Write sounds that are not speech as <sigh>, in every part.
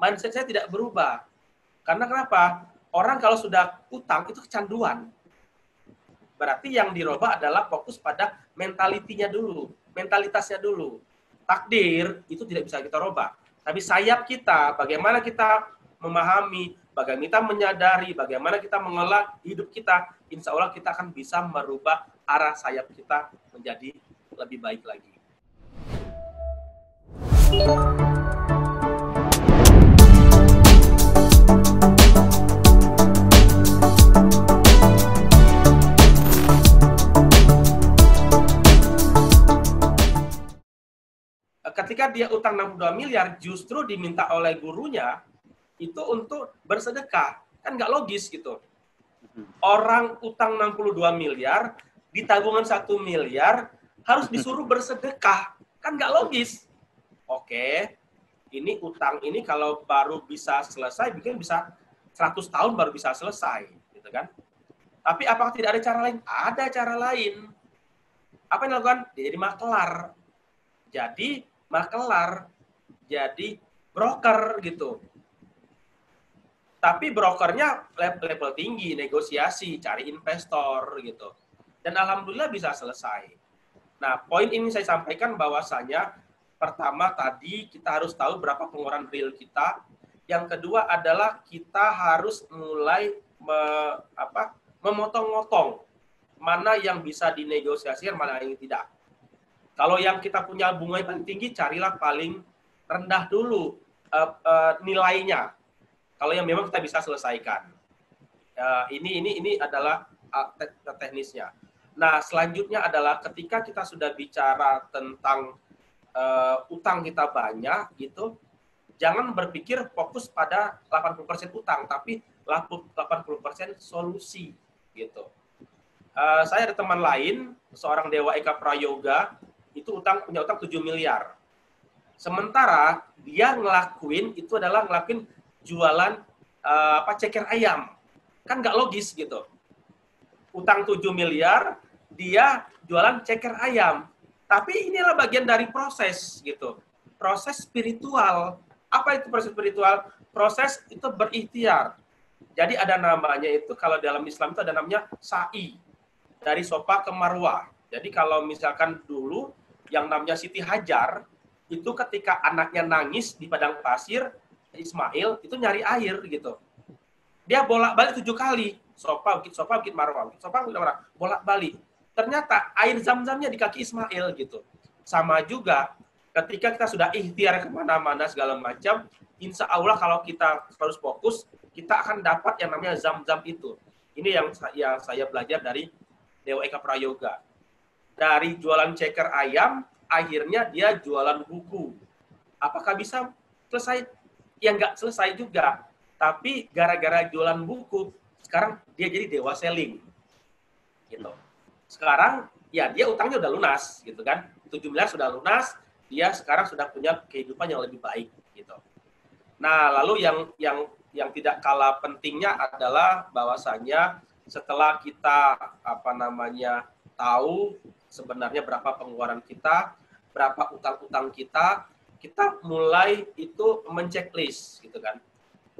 mindset saya tidak berubah. Karena kenapa? Orang kalau sudah utang itu kecanduan. Berarti yang dirubah adalah fokus pada mentalitinya dulu, mentalitasnya dulu. Takdir itu tidak bisa kita rubah. Tapi sayap kita, bagaimana kita memahami, bagaimana kita menyadari, bagaimana kita mengelola hidup kita, insya Allah kita akan bisa merubah arah sayap kita menjadi lebih baik lagi. Ketika dia utang 62 miliar justru diminta oleh gurunya itu untuk bersedekah. Kan nggak logis gitu. Orang utang 62 miliar, di tabungan 1 miliar, harus disuruh bersedekah. Kan nggak logis. Oke, ini utang ini kalau baru bisa selesai, mungkin bisa 100 tahun baru bisa selesai. gitu kan? Tapi apakah tidak ada cara lain? Ada cara lain. Apa yang dilakukan? Dia jadi makelar. Jadi makelar, jadi broker gitu. Tapi brokernya level, level tinggi, negosiasi, cari investor gitu. Dan alhamdulillah bisa selesai. Nah, poin ini saya sampaikan bahwasanya pertama tadi kita harus tahu berapa pengeluaran real kita. Yang kedua adalah kita harus mulai me, apa, memotong-motong mana yang bisa dinegosiasikan, mana yang tidak kalau yang kita punya bunga paling tinggi, carilah paling rendah dulu uh, uh, nilainya. Kalau yang memang kita bisa selesaikan. Uh, ini ini ini adalah uh, te teknisnya. Nah, selanjutnya adalah ketika kita sudah bicara tentang uh, utang kita banyak gitu, jangan berpikir fokus pada 80% utang, tapi 80% solusi gitu. Uh, saya ada teman lain, seorang Dewa Eka Prayoga, itu utang punya utang 7 miliar. Sementara dia ngelakuin itu adalah ngelakuin jualan uh, apa ceker ayam. Kan nggak logis gitu. Utang 7 miliar, dia jualan ceker ayam. Tapi inilah bagian dari proses gitu. Proses spiritual. Apa itu proses spiritual? Proses itu berikhtiar. Jadi ada namanya itu kalau dalam Islam itu ada namanya sa'i dari sopa ke marwah. Jadi kalau misalkan dulu yang namanya Siti Hajar itu ketika anaknya nangis di padang pasir Ismail itu nyari air gitu. Dia bolak-balik tujuh kali. Sofa, bukit sofa, bukit marwah, bukit sofa, bukit marwah. Bolak-balik. Ternyata air zam-zamnya di kaki Ismail gitu. Sama juga ketika kita sudah ikhtiar ke mana-mana segala macam, insya Allah kalau kita harus fokus, kita akan dapat yang namanya zam-zam itu. Ini yang yang saya belajar dari Dewa Eka Prayoga dari jualan ceker ayam, akhirnya dia jualan buku. Apakah bisa selesai? Ya nggak selesai juga. Tapi gara-gara jualan buku, sekarang dia jadi dewa selling. Gitu. Sekarang ya dia utangnya udah lunas gitu kan. 7 miliar sudah lunas, dia sekarang sudah punya kehidupan yang lebih baik gitu. Nah, lalu yang yang yang tidak kalah pentingnya adalah bahwasanya setelah kita apa namanya tahu sebenarnya berapa pengeluaran kita, berapa utang-utang kita, kita mulai itu menceklis gitu kan.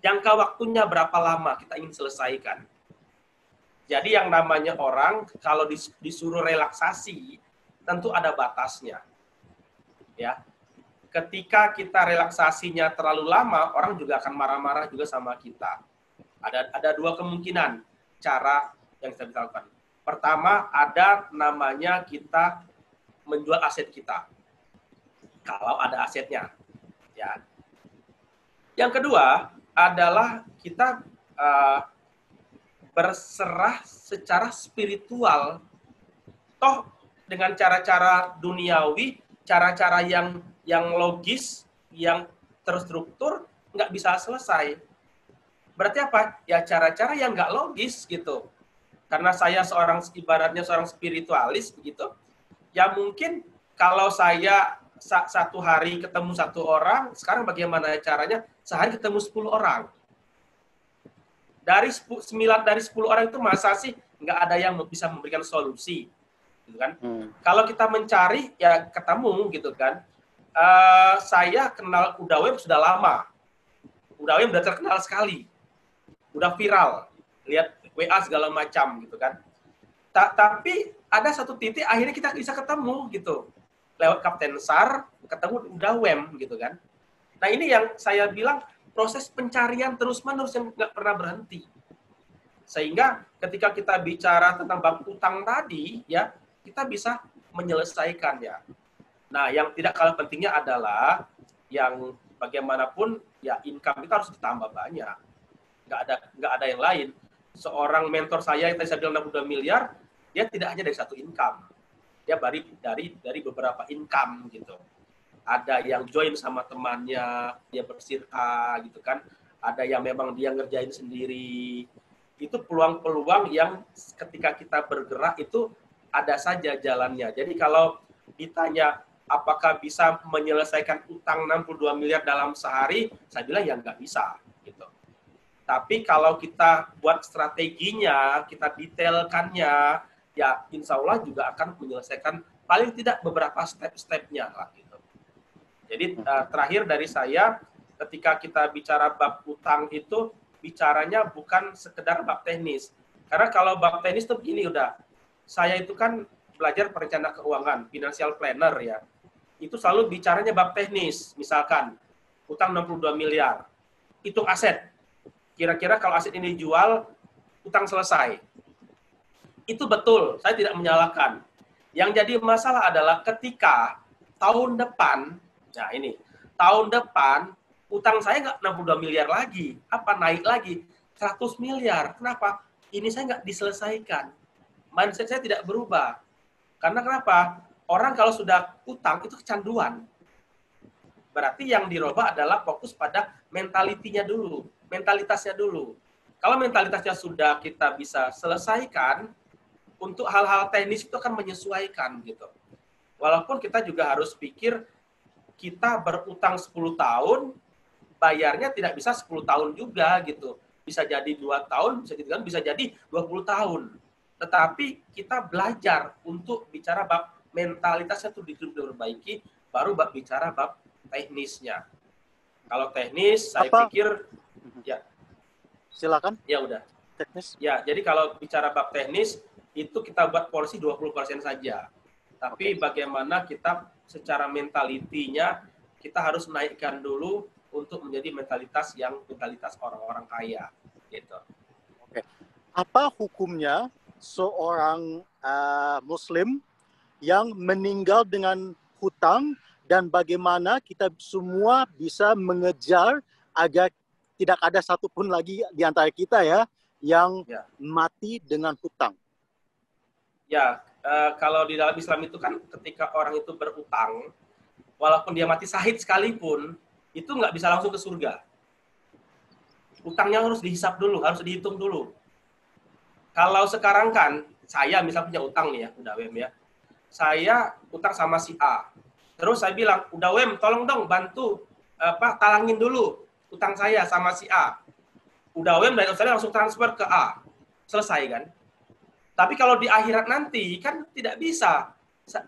Jangka waktunya berapa lama kita ingin selesaikan. Jadi yang namanya orang kalau disuruh relaksasi tentu ada batasnya. Ya. Ketika kita relaksasinya terlalu lama, orang juga akan marah-marah juga sama kita. Ada ada dua kemungkinan cara yang bisa kita lakukan. Pertama, ada namanya kita menjual aset kita. Kalau ada asetnya. Ya. Yang kedua adalah kita uh, berserah secara spiritual. Toh dengan cara-cara duniawi, cara-cara yang yang logis, yang terstruktur, nggak bisa selesai. Berarti apa? Ya cara-cara yang nggak logis gitu karena saya seorang ibaratnya seorang spiritualis begitu. Ya mungkin kalau saya satu hari ketemu satu orang sekarang bagaimana caranya? Sehari ketemu 10 orang. Dari 9 dari 10 orang itu masa sih nggak ada yang bisa memberikan solusi gitu kan? Hmm. kalau kita mencari ya ketemu gitu kan? Uh, saya kenal Udaweb sudah lama. Udah udah terkenal sekali, udah viral, lihat WA segala macam gitu kan. Ta tapi ada satu titik akhirnya kita bisa ketemu gitu lewat Kapten Sar ketemu udah WEM gitu kan. Nah ini yang saya bilang proses pencarian terus menerus yang nggak pernah berhenti. Sehingga ketika kita bicara tentang bab utang tadi ya kita bisa menyelesaikan ya. Nah yang tidak kalah pentingnya adalah yang bagaimanapun ya income kita harus ditambah banyak. Nggak ada nggak ada yang lain. Seorang mentor saya yang tadi saya bilang 62 miliar, dia tidak hanya dari satu income. Dia dari dari dari beberapa income gitu. Ada yang join sama temannya, dia bersirka gitu kan. Ada yang memang dia ngerjain sendiri. Itu peluang-peluang yang ketika kita bergerak itu ada saja jalannya. Jadi kalau ditanya apakah bisa menyelesaikan utang 62 miliar dalam sehari, saya bilang ya nggak bisa. Gitu. Tapi kalau kita buat strateginya, kita detailkannya, ya insya Allah juga akan menyelesaikan paling tidak beberapa step-stepnya lah gitu. Jadi uh, terakhir dari saya, ketika kita bicara bab utang itu bicaranya bukan sekedar bab teknis. Karena kalau bab teknis itu begini udah, saya itu kan belajar perencana keuangan, financial planner ya. Itu selalu bicaranya bab teknis, misalkan utang 62 miliar, hitung aset. Kira-kira kalau aset ini dijual, utang selesai itu betul, saya tidak menyalahkan. Yang jadi masalah adalah ketika tahun depan, nah ini, tahun depan utang saya nggak 62 miliar lagi, apa naik lagi 100 miliar. Kenapa? Ini saya nggak diselesaikan. Mindset saya tidak berubah. Karena kenapa? Orang kalau sudah utang itu kecanduan. Berarti yang dirubah adalah fokus pada mentalitinya dulu, mentalitasnya dulu. Kalau mentalitasnya sudah kita bisa selesaikan, untuk hal-hal teknis itu akan menyesuaikan gitu. Walaupun kita juga harus pikir kita berutang 10 tahun, bayarnya tidak bisa 10 tahun juga gitu. Bisa jadi dua tahun, bisa jadi bisa jadi 20 tahun. Tetapi kita belajar untuk bicara bab mentalitasnya itu diperbaiki, baru bab bicara bab teknisnya. Kalau teknis, saya Apa? pikir ya. Silakan. Ya udah. Teknis. Ya, jadi kalau bicara bab teknis, itu kita buat polisi 20% saja. Tapi okay. bagaimana kita secara mentalitinya kita harus naikkan dulu untuk menjadi mentalitas yang mentalitas orang-orang kaya gitu. Oke. Okay. Apa hukumnya seorang uh, muslim yang meninggal dengan hutang dan bagaimana kita semua bisa mengejar agar tidak ada satupun lagi di antara kita ya yang ya. mati dengan hutang. Ya, uh, kalau di dalam Islam itu kan ketika orang itu berutang, walaupun dia mati sahid sekalipun, itu nggak bisa langsung ke surga. Utangnya harus dihisap dulu, harus dihitung dulu. Kalau sekarang kan, saya misalnya punya utang nih ya, udah WM ya. Saya utang sama si A. Terus saya bilang, udah WM, tolong dong bantu apa talangin dulu utang saya sama si A. Udah WM dari saya langsung transfer ke A. Selesai kan? Tapi kalau di akhirat nanti kan tidak bisa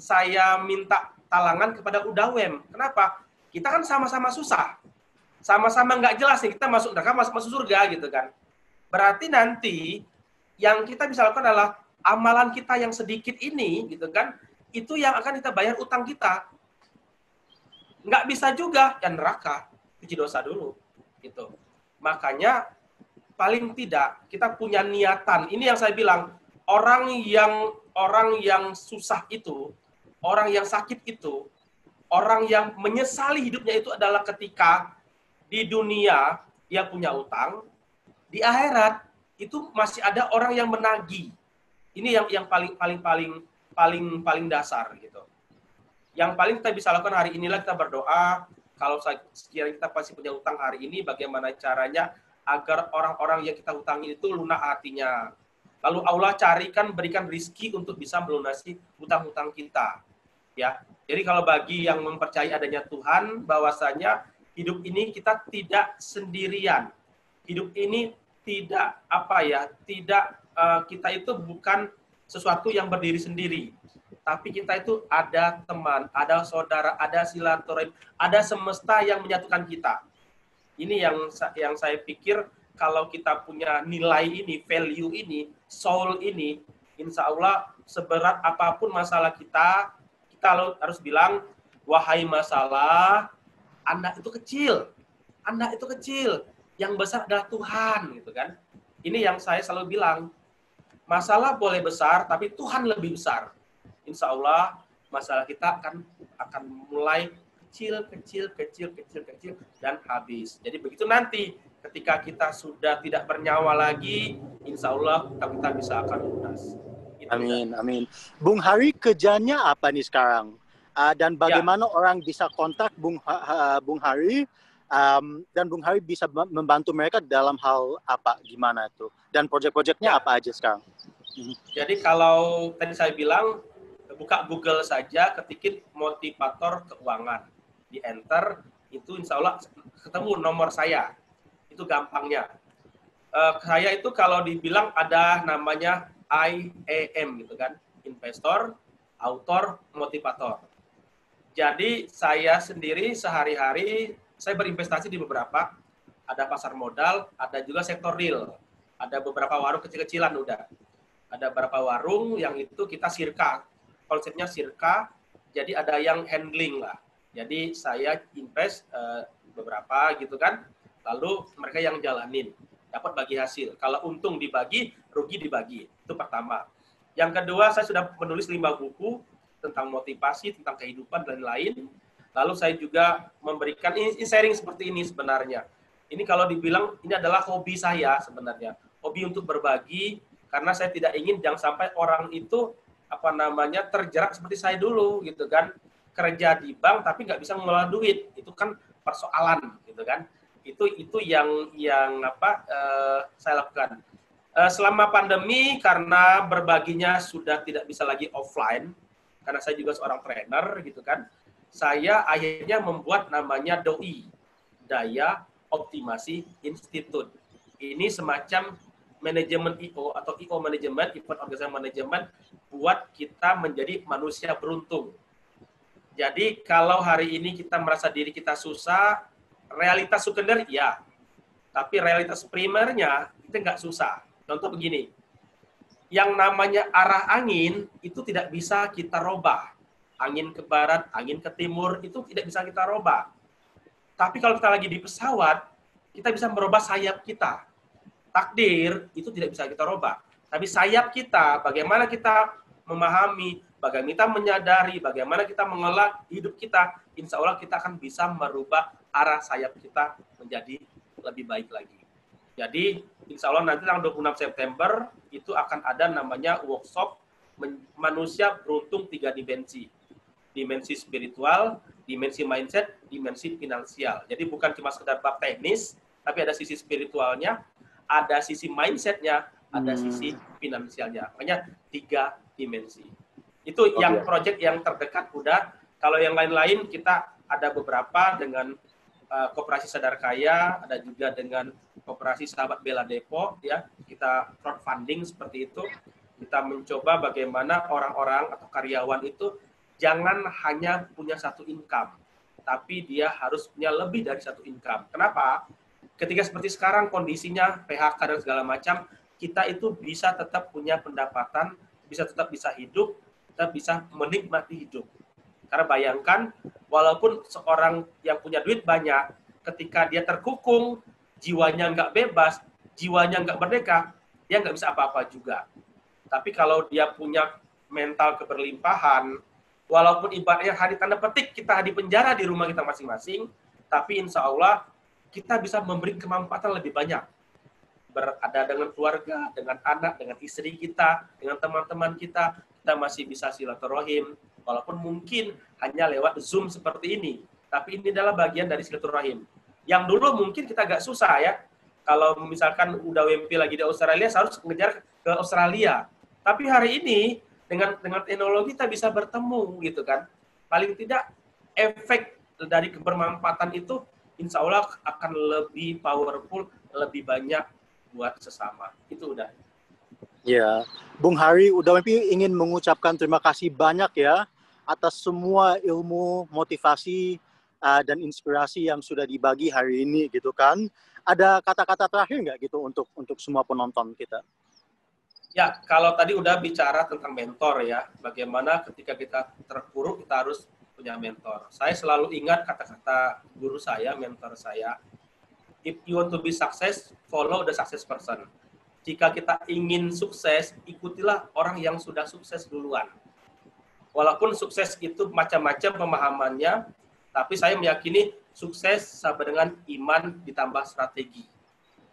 saya minta talangan kepada udawem. Kenapa? Kita kan sama-sama susah. Sama-sama nggak jelas nih kita masuk neraka masuk masuk surga gitu kan. Berarti nanti yang kita bisa lakukan adalah amalan kita yang sedikit ini gitu kan, itu yang akan kita bayar utang kita. Nggak bisa juga ya neraka, cuci dosa dulu gitu. Makanya paling tidak kita punya niatan. Ini yang saya bilang, orang yang orang yang susah itu, orang yang sakit itu, orang yang menyesali hidupnya itu adalah ketika di dunia dia punya utang, di akhirat itu masih ada orang yang menagih. Ini yang yang paling paling paling paling paling dasar gitu. Yang paling kita bisa lakukan hari inilah kita berdoa kalau sekiranya kita pasti punya utang hari ini bagaimana caranya agar orang-orang yang kita hutangi itu lunak hatinya Lalu Allah carikan berikan rizki untuk bisa melunasi hutang-hutang kita. Ya. Jadi kalau bagi yang mempercayai adanya Tuhan bahwasanya hidup ini kita tidak sendirian. Hidup ini tidak apa ya, tidak uh, kita itu bukan sesuatu yang berdiri sendiri. Tapi kita itu ada teman, ada saudara, ada silaturahim, ada semesta yang menyatukan kita. Ini yang yang saya pikir kalau kita punya nilai ini, value ini, soul ini, insya Allah seberat apa pun masalah kita, kita harus bilang, wahai masalah, Anda itu kecil, Anda itu kecil, yang besar adalah Tuhan, gitu kan? Ini yang saya selalu bilang, masalah boleh besar, tapi Tuhan lebih besar. Insya Allah masalah kita akan akan mulai kecil, kecil, kecil, kecil, kecil, dan habis. Jadi begitu nanti ketika kita sudah tidak bernyawa lagi, insya Allah kita, kita bisa akan lunas. amin, amin. Bung Hari kerjanya apa nih sekarang? Uh, dan ya. bagaimana ya. orang bisa kontak Bung uh, Bung Hari um, dan Bung Hari bisa membantu mereka dalam hal apa gimana itu dan proyek-proyeknya ya. apa aja sekarang? Jadi kalau tadi saya bilang buka Google saja, ketikin motivator keuangan, di enter itu insya Allah ketemu nomor saya itu gampangnya. Uh, saya itu kalau dibilang ada namanya IAM gitu kan, investor, autor, motivator. Jadi saya sendiri sehari-hari saya berinvestasi di beberapa, ada pasar modal, ada juga sektor real, ada beberapa warung kecil-kecilan udah. Ada beberapa warung yang itu kita sirka, konsepnya sirka, jadi ada yang handling lah. Jadi saya invest uh, beberapa gitu kan, lalu mereka yang jalanin dapat bagi hasil. Kalau untung dibagi, rugi dibagi. Itu pertama. Yang kedua, saya sudah menulis lima buku tentang motivasi, tentang kehidupan dan lain-lain. Lalu saya juga memberikan ini sharing seperti ini sebenarnya. Ini kalau dibilang ini adalah hobi saya sebenarnya. Hobi untuk berbagi karena saya tidak ingin jangan sampai orang itu apa namanya terjerat seperti saya dulu gitu kan. Kerja di bank tapi nggak bisa mengelola duit. Itu kan persoalan gitu kan. Itu itu yang yang apa uh, saya lakukan. Uh, selama pandemi karena berbaginya sudah tidak bisa lagi offline karena saya juga seorang trainer gitu kan saya akhirnya membuat namanya doi daya optimasi institut ini semacam manajemen IO atau IO manajemen event organisasi manajemen buat kita menjadi manusia beruntung jadi kalau hari ini kita merasa diri kita susah realitas sekunder ya, tapi realitas primernya itu nggak susah. Contoh begini, yang namanya arah angin itu tidak bisa kita robah. Angin ke barat, angin ke timur itu tidak bisa kita robah. Tapi kalau kita lagi di pesawat, kita bisa merubah sayap kita. Takdir itu tidak bisa kita robah. Tapi sayap kita, bagaimana kita memahami, bagaimana kita menyadari, bagaimana kita mengelola hidup kita, insya Allah kita akan bisa merubah arah sayap kita menjadi lebih baik lagi. Jadi insya Allah nanti tanggal 26 September itu akan ada namanya workshop manusia beruntung tiga dimensi. Dimensi spiritual, dimensi mindset, dimensi finansial. Jadi bukan cuma sekedar bab teknis, tapi ada sisi spiritualnya, ada sisi mindsetnya, ada hmm. sisi finansialnya. Makanya tiga dimensi. Itu oh, yang proyek yang terdekat udah. Kalau yang lain-lain kita ada beberapa dengan uh, Koperasi Sadar Kaya, ada juga dengan Koperasi Sahabat Bela Depok ya. Kita crowdfunding seperti itu. Kita mencoba bagaimana orang-orang atau karyawan itu jangan hanya punya satu income, tapi dia harus punya lebih dari satu income. Kenapa? Ketika seperti sekarang kondisinya PHK dan segala macam, kita itu bisa tetap punya pendapatan, bisa tetap bisa hidup, tetap bisa menikmati hidup. Karena bayangkan, walaupun seorang yang punya duit banyak, ketika dia terkukung, jiwanya nggak bebas, jiwanya nggak merdeka, dia nggak bisa apa-apa juga. Tapi kalau dia punya mental keberlimpahan, walaupun ibaratnya hari tanda petik kita di penjara di rumah kita masing-masing, tapi insya Allah kita bisa memberi kemanfaatan lebih banyak. Berada dengan keluarga, dengan anak, dengan istri kita, dengan teman-teman kita, kita masih bisa silaturahim, walaupun mungkin hanya lewat Zoom seperti ini. Tapi ini adalah bagian dari silaturahim. Yang dulu mungkin kita agak susah ya. Kalau misalkan udah WMP lagi di Australia, harus mengejar ke Australia. Tapi hari ini dengan dengan teknologi kita bisa bertemu gitu kan. Paling tidak efek dari kebermanfaatan itu insya Allah akan lebih powerful, lebih banyak buat sesama. Itu udah. Ya, Bung Hari, udah ingin mengucapkan terima kasih banyak ya atas semua ilmu motivasi uh, dan inspirasi yang sudah dibagi hari ini gitu kan. Ada kata-kata terakhir nggak gitu untuk untuk semua penonton kita? Ya, kalau tadi udah bicara tentang mentor ya, bagaimana ketika kita terpuruk kita harus punya mentor. Saya selalu ingat kata-kata guru saya, mentor saya, if you want to be success, follow the success person. Jika kita ingin sukses, ikutilah orang yang sudah sukses duluan. Walaupun sukses itu macam-macam pemahamannya, tapi saya meyakini sukses sama dengan iman ditambah strategi.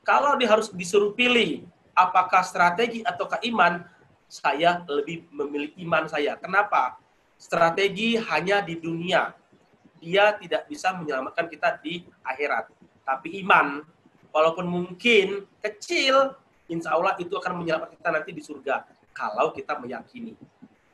Kalau dia harus disuruh pilih apakah strategi atau iman, saya lebih memilih iman saya. Kenapa? Strategi hanya di dunia. Dia tidak bisa menyelamatkan kita di akhirat. Tapi iman, walaupun mungkin kecil, insya Allah itu akan menyelamatkan kita nanti di surga. Kalau kita meyakini.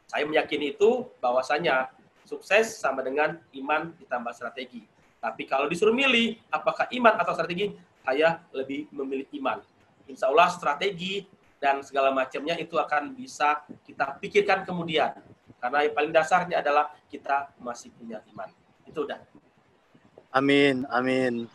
Saya meyakini itu bahwasanya sukses sama dengan iman ditambah strategi. Tapi kalau disuruh milih apakah iman atau strategi, saya lebih memilih iman insya Allah strategi dan segala macamnya itu akan bisa kita pikirkan kemudian. Karena yang paling dasarnya adalah kita masih punya iman. Itu udah. Amin, amin.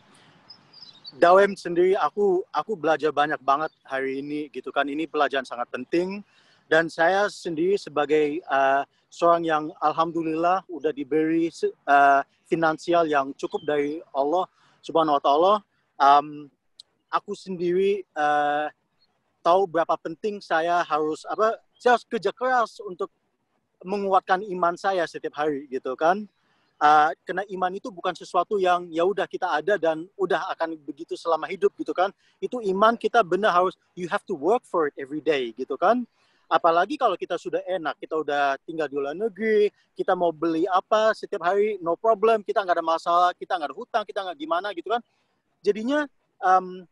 Dawem sendiri aku aku belajar banyak banget hari ini gitu kan. Ini pelajaran sangat penting dan saya sendiri sebagai uh, seorang yang alhamdulillah udah diberi uh, finansial yang cukup dari Allah Subhanahu wa taala. Um, aku sendiri uh, tahu berapa penting saya harus apa saya harus kerja keras untuk menguatkan iman saya setiap hari gitu kan. Uh, karena iman itu bukan sesuatu yang ya udah kita ada dan udah akan begitu selama hidup gitu kan. Itu iman kita benar harus you have to work for it every day gitu kan. Apalagi kalau kita sudah enak kita udah tinggal di luar negeri kita mau beli apa setiap hari no problem kita nggak ada masalah kita nggak ada hutang kita nggak gimana gitu kan. Jadinya um,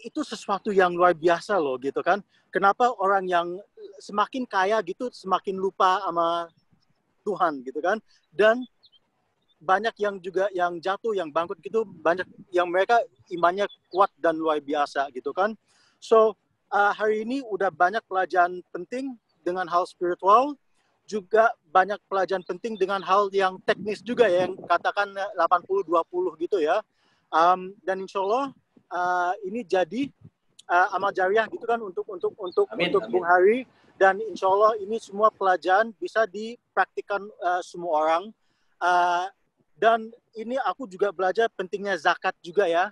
itu sesuatu yang luar biasa loh gitu kan. Kenapa orang yang semakin kaya gitu semakin lupa sama Tuhan gitu kan. Dan banyak yang juga yang jatuh, yang bangkrut gitu, banyak yang mereka imannya kuat dan luar biasa gitu kan. So uh, hari ini udah banyak pelajaran penting dengan hal spiritual, juga banyak pelajaran penting dengan hal yang teknis juga ya, yang katakan 80-20 gitu ya. Um, dan insya Allah uh, ini jadi uh, amal jariah gitu kan untuk untuk untuk amin, untuk amin. Bung Hari. Dan insya Allah ini semua pelajaran bisa dipraktikkan uh, semua orang. Uh, dan ini aku juga belajar pentingnya zakat juga ya.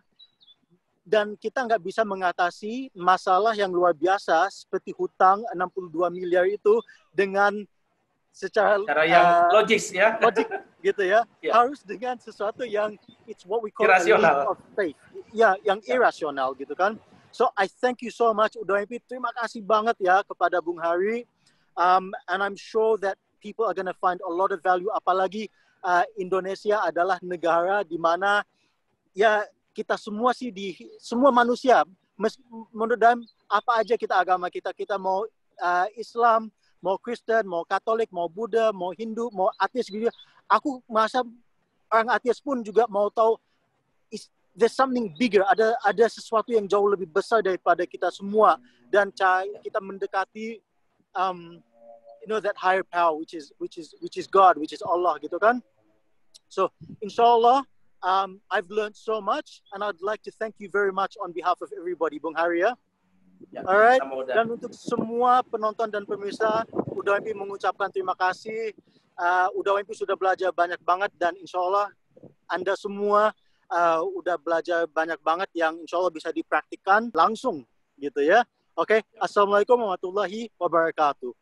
Dan kita nggak bisa mengatasi masalah yang luar biasa seperti hutang 62 miliar itu dengan secara Cara yang uh, logis ya. logik gitu ya. <laughs> Yeah. harus dengan sesuatu yang it's what we call of faith ya yang irasional gitu kan. So I thank you so much Udo MP. Terima kasih banget ya kepada Bung Hari. Um, and I'm sure that people are gonna find a lot of value. Apalagi uh, Indonesia adalah negara di mana ya kita semua sih di semua manusia menurut dalam apa aja kita agama kita kita mau uh, Islam mau Kristen mau Katolik mau Buddha mau Hindu mau ateis gitu aku merasa orang ateis pun juga mau tahu there's something bigger, ada ada sesuatu yang jauh lebih besar daripada kita semua dan kita mendekati um, you know that higher power which is which is which is God, which is Allah gitu kan. So inshallah um, I've learned so much and I'd like to thank you very much on behalf of everybody Bung Haria. Ya, Alright, dan untuk semua penonton dan pemirsa, Udah MP mengucapkan terima kasih. Uh, Udah MP sudah belajar banyak banget dan insya Allah Anda semua uh, udah belajar banyak banget yang insya Allah bisa dipraktikkan langsung gitu ya. Oke, okay? Assalamualaikum warahmatullahi wabarakatuh.